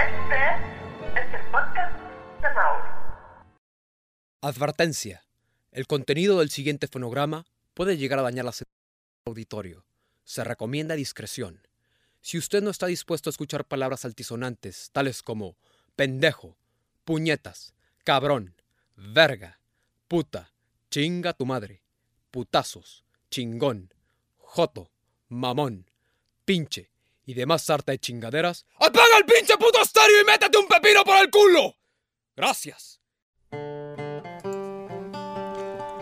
Este es el podcast de Mauro. Advertencia. El contenido del siguiente fonograma puede llegar a dañar la seguridad del auditorio. Se recomienda discreción. Si usted no está dispuesto a escuchar palabras altisonantes, tales como pendejo, puñetas, cabrón, verga, puta, chinga tu madre, putazos, chingón, joto, mamón, pinche y demás sarta de chingaderas, ¡apaga el pinche puto estéreo y métete un pepino por el culo! Gracias.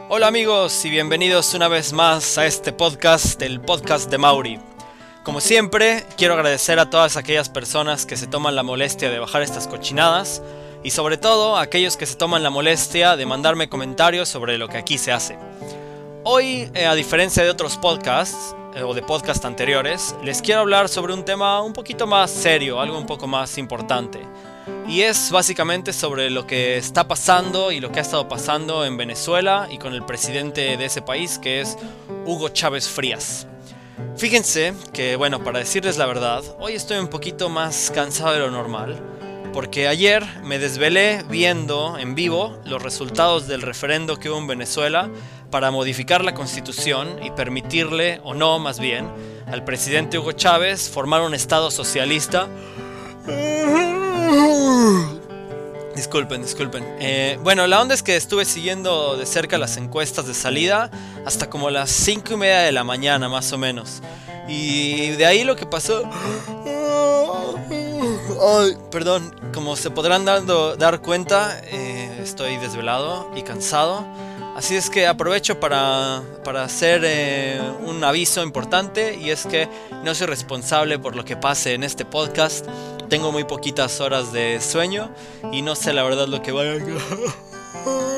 Hola amigos y bienvenidos una vez más a este podcast, el podcast de Mauri. Como siempre, quiero agradecer a todas aquellas personas que se toman la molestia de bajar estas cochinadas y sobre todo a aquellos que se toman la molestia de mandarme comentarios sobre lo que aquí se hace. Hoy, eh, a diferencia de otros podcasts o de podcasts anteriores, les quiero hablar sobre un tema un poquito más serio, algo un poco más importante. Y es básicamente sobre lo que está pasando y lo que ha estado pasando en Venezuela y con el presidente de ese país que es Hugo Chávez Frías. Fíjense que, bueno, para decirles la verdad, hoy estoy un poquito más cansado de lo normal, porque ayer me desvelé viendo en vivo los resultados del referendo que hubo en Venezuela para modificar la constitución y permitirle, o no más bien, al presidente Hugo Chávez formar un Estado socialista. Disculpen, disculpen. Eh, bueno, la onda es que estuve siguiendo de cerca las encuestas de salida hasta como las 5 y media de la mañana, más o menos. Y de ahí lo que pasó. Perdón, como se podrán dando, dar cuenta, eh, estoy desvelado y cansado. Así es que aprovecho para, para hacer eh, un aviso importante y es que no soy responsable por lo que pase en este podcast. Tengo muy poquitas horas de sueño y no sé la verdad lo que vaya a...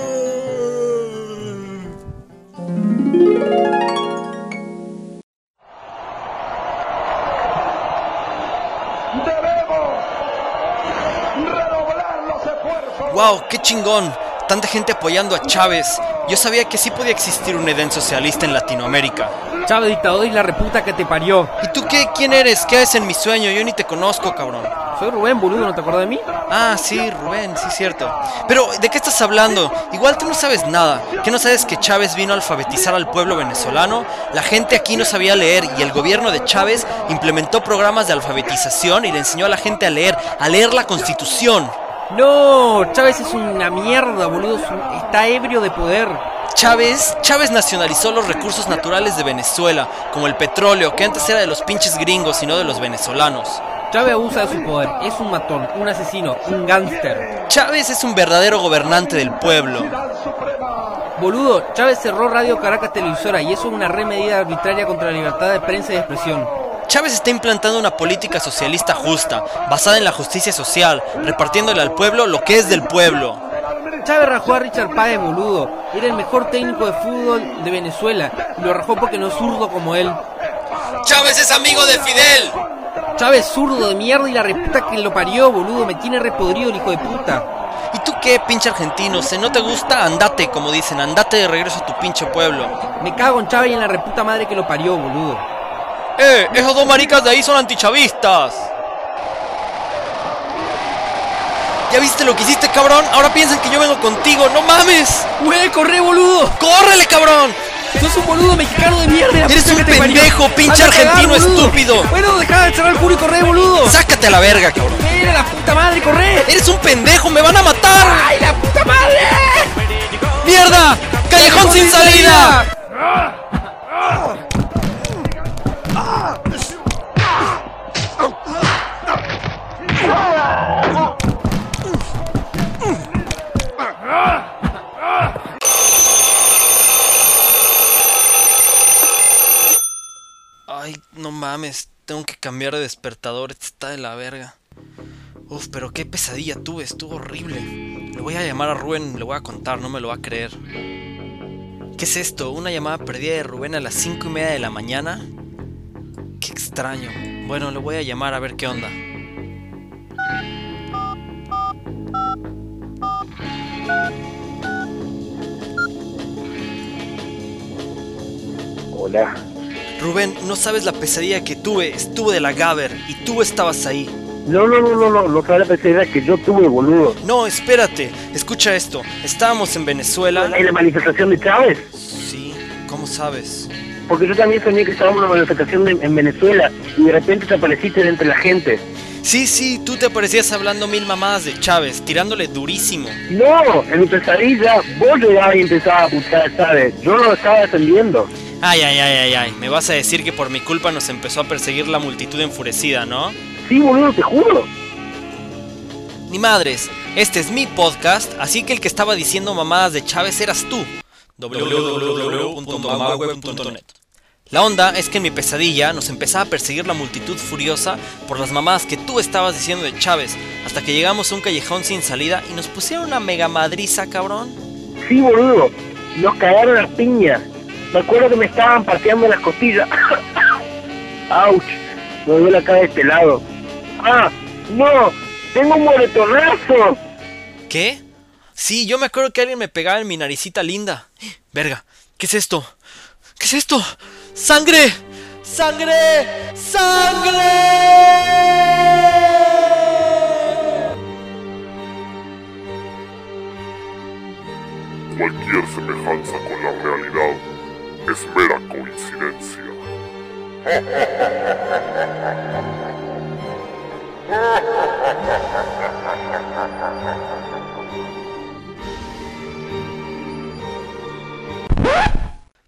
¡Wow! ¡Qué chingón! Tanta gente apoyando a Chávez. Yo sabía que sí podía existir un Edén socialista en Latinoamérica. Chávez, dictador y la reputa que te parió. ¿Y tú qué? ¿Quién eres? ¿Qué haces en mi sueño? Yo ni te conozco, cabrón. Soy Rubén, boludo, ¿no te acuerdas de mí? Ah, sí, Rubén, sí, cierto. Pero, ¿de qué estás hablando? Igual tú no sabes nada. ¿Qué no sabes que Chávez vino a alfabetizar al pueblo venezolano? La gente aquí no sabía leer y el gobierno de Chávez implementó programas de alfabetización y le enseñó a la gente a leer, a leer la constitución. No, Chávez es una mierda, boludo. Está ebrio de poder. Chávez, Chávez nacionalizó los recursos naturales de Venezuela, como el petróleo, que antes era de los pinches gringos y no de los venezolanos. Chávez abusa de su poder. Es un matón, un asesino, un gángster. Chávez es un verdadero gobernante del pueblo. Boludo, Chávez cerró Radio Caracas Televisora y eso es una re medida arbitraria contra la libertad de prensa y de expresión. Chávez está implantando una política socialista justa, basada en la justicia social, repartiéndole al pueblo lo que es del pueblo. Chávez rajó a Richard Páez, boludo. Era el mejor técnico de fútbol de Venezuela. Y lo rajó porque no es zurdo como él. Chávez es amigo de Fidel. Chávez zurdo de mierda y la reputa que lo parió, boludo. Me tiene repodrido el hijo de puta. ¿Y tú qué, pinche argentino? Si no te gusta, andate, como dicen, andate de regreso a tu pinche pueblo. Me cago en Chávez y en la reputa madre que lo parió, boludo. ¡Eh! Esos dos maricas de ahí son antichavistas. ¿Ya viste lo que hiciste, cabrón? Ahora piensan que yo vengo contigo. ¡No mames! ¡Güey, corre, boludo! ¡Córrele, cabrón! ¡Sos un boludo mexicano de mierda! Eres un que te parió! pendejo, pinche ¡Anda a cagar, argentino estúpido. Bueno, deja de cerrar el culo y corre, boludo. ¡Sácate a la verga, cabrón! ¡Mira la puta madre, corre! ¡Eres un pendejo! ¡Me van a matar! ¡Ay, la puta madre! ¡Mierda! ¡Callejón sin salida! Tengo que cambiar de despertador, está de la verga. Uf, pero qué pesadilla tuve, estuvo horrible. Le voy a llamar a Rubén, le voy a contar, no me lo va a creer. ¿Qué es esto? ¿Una llamada perdida de Rubén a las 5 y media de la mañana? Qué extraño. Bueno, le voy a llamar a ver qué onda. Hola. Rubén, no sabes la pesadilla que tuve. Estuve de la Gaber y tú estabas ahí. No, no, no, no, no, no sabes la pensadera que yo tuve, boludo. No, espérate, escucha esto. Estábamos en Venezuela. ¿En la manifestación de Chávez? Sí, ¿cómo sabes? Porque yo también soñé que estábamos en una manifestación de- en Venezuela y de repente te apareciste de entre la gente. Sí, sí, tú te aparecías hablando mil mamadas de Chávez, tirándole durísimo. No, en mi pesadilla vos llegabas y empezabas a putear a Chávez. Yo no lo estaba defendiendo. Ay, ay, ay, ay, ay. Me vas a decir que por mi culpa nos empezó a perseguir la multitud enfurecida, ¿no? Sí, boludo, te juro. Ni madres, este es mi podcast, así que el que estaba diciendo mamadas de Chávez eras tú. www.mamaweb.net La onda es que en mi pesadilla nos empezaba a perseguir la multitud furiosa por las mamadas que tú estabas diciendo de Chávez, hasta que llegamos a un callejón sin salida y nos pusieron una mega madriza, cabrón. Sí, boludo. Nos cagaron las piñas. Me acuerdo que me estaban pateando las costillas. ¡Auch! Me duele acá de este lado. ¡Ah! ¡No! ¡Tengo un moretonazo! ¿Qué? Sí, yo me acuerdo que alguien me pegaba en mi naricita linda. Verga, ¿qué es esto? ¿Qué es esto? ¡Sangre! ¡Sangre! ¡Sangre! Cualquier semejanza con la realidad es mera coincidencia.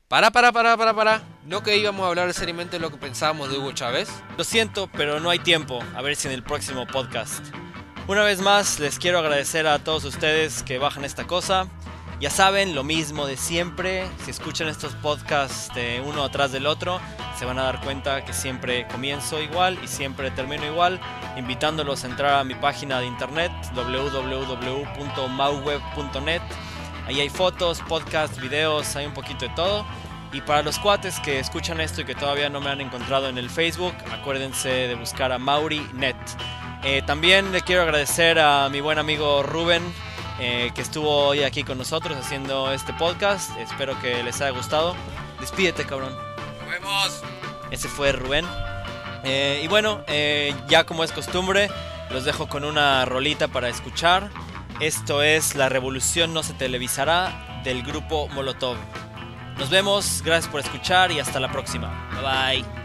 Para, para, para, para, para. ¿No que íbamos a hablar seriamente de lo que pensábamos de Hugo Chávez? Lo siento, pero no hay tiempo. A ver si en el próximo podcast. Una vez más, les quiero agradecer a todos ustedes que bajan esta cosa. Ya saben, lo mismo de siempre. Si escuchan estos podcasts de uno atrás del otro, se van a dar cuenta que siempre comienzo igual y siempre termino igual, invitándolos a entrar a mi página de internet www.mauweb.net. Ahí hay fotos, podcasts, videos, hay un poquito de todo. Y para los cuates que escuchan esto y que todavía no me han encontrado en el Facebook, acuérdense de buscar a MauriNet. Eh, también le quiero agradecer a mi buen amigo Rubén, eh, que estuvo hoy aquí con nosotros haciendo este podcast. Espero que les haya gustado. Despídete, cabrón. ¡Nos vemos! Ese fue Rubén. Eh, y bueno, eh, ya como es costumbre, los dejo con una rolita para escuchar. Esto es La Revolución no se televisará del grupo Molotov. Nos vemos, gracias por escuchar y hasta la próxima. Bye bye.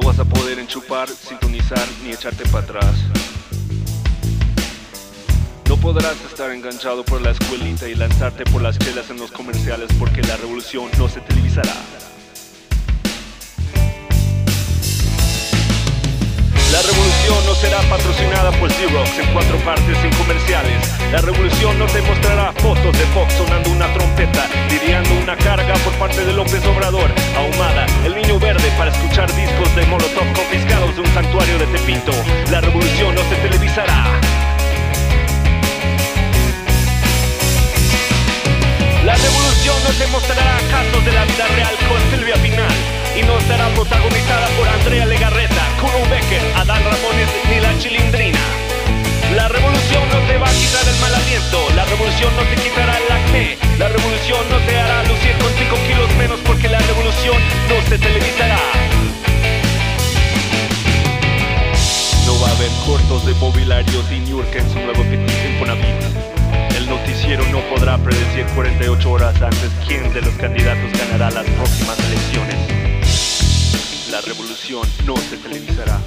No vas a poder enchupar, sintonizar ni echarte para atrás. No podrás estar enganchado por la escuelita y lanzarte por las chelas en los comerciales porque la revolución no se televisará. La revolución no será patrocinada por Xerox en cuatro partes sin comerciales. La revolución no te mostrará fotos de Fox sonando una trompeta, lidiando una carga por parte de López Obrador, para escuchar discos de Molotov confiscados de un santuario de Tepinto. La revolución no se televisará. La revolución no te mostrará casos de la vida de mobiliario de Niurka en su nuevo Infonavit. El noticiero no podrá predecir 48 horas antes quién de los candidatos ganará las próximas elecciones. La revolución no se televisará.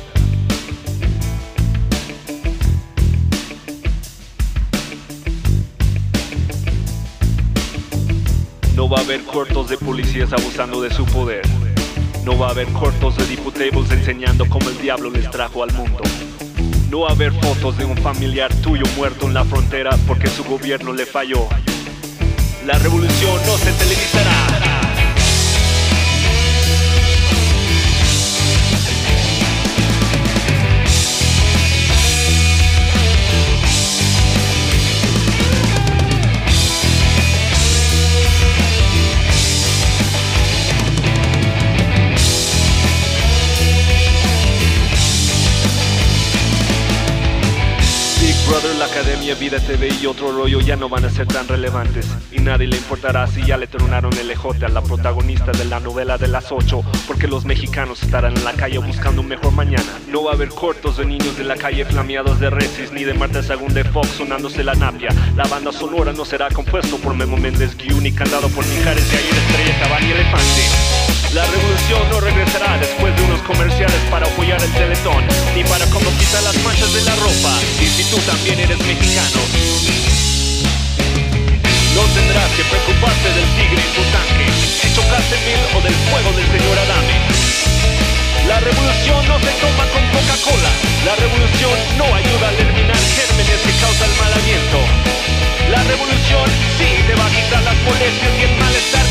No va a haber cortos de policías abusando de su poder. No va a haber cortos de diputables enseñando cómo el diablo les trajo al mundo. No haber fotos de un familiar tuyo muerto en la frontera porque su gobierno le falló. La revolución no se televisará. Academia, Vida TV y otro rollo ya no van a ser tan relevantes. Y nadie le importará si ya le tronaron el ejote a la protagonista de la novela de las 8. Porque los mexicanos estarán en la calle buscando un mejor mañana. No va a haber cortos de niños de la calle flameados de Resis, ni de Marta Sagún de Fox sonándose la napia. La banda sonora no será compuesto por Memo Méndez Guiú ni cantado por Mijares de Ayer Estrella Cabal y Elefante. La revolución no regresará después de unos comerciales para apoyar el teletón, ni para cómo quitar las manchas de la ropa. Y si tú también eres mexicano, no tendrás que preocuparte del tigre y su tanque, si chocaste mil o del fuego del señor Adame. La revolución no se toma con Coca-Cola. La revolución no ayuda a eliminar gérmenes que causan mal aliento. La revolución sí te va a quitar las molestias y el malestar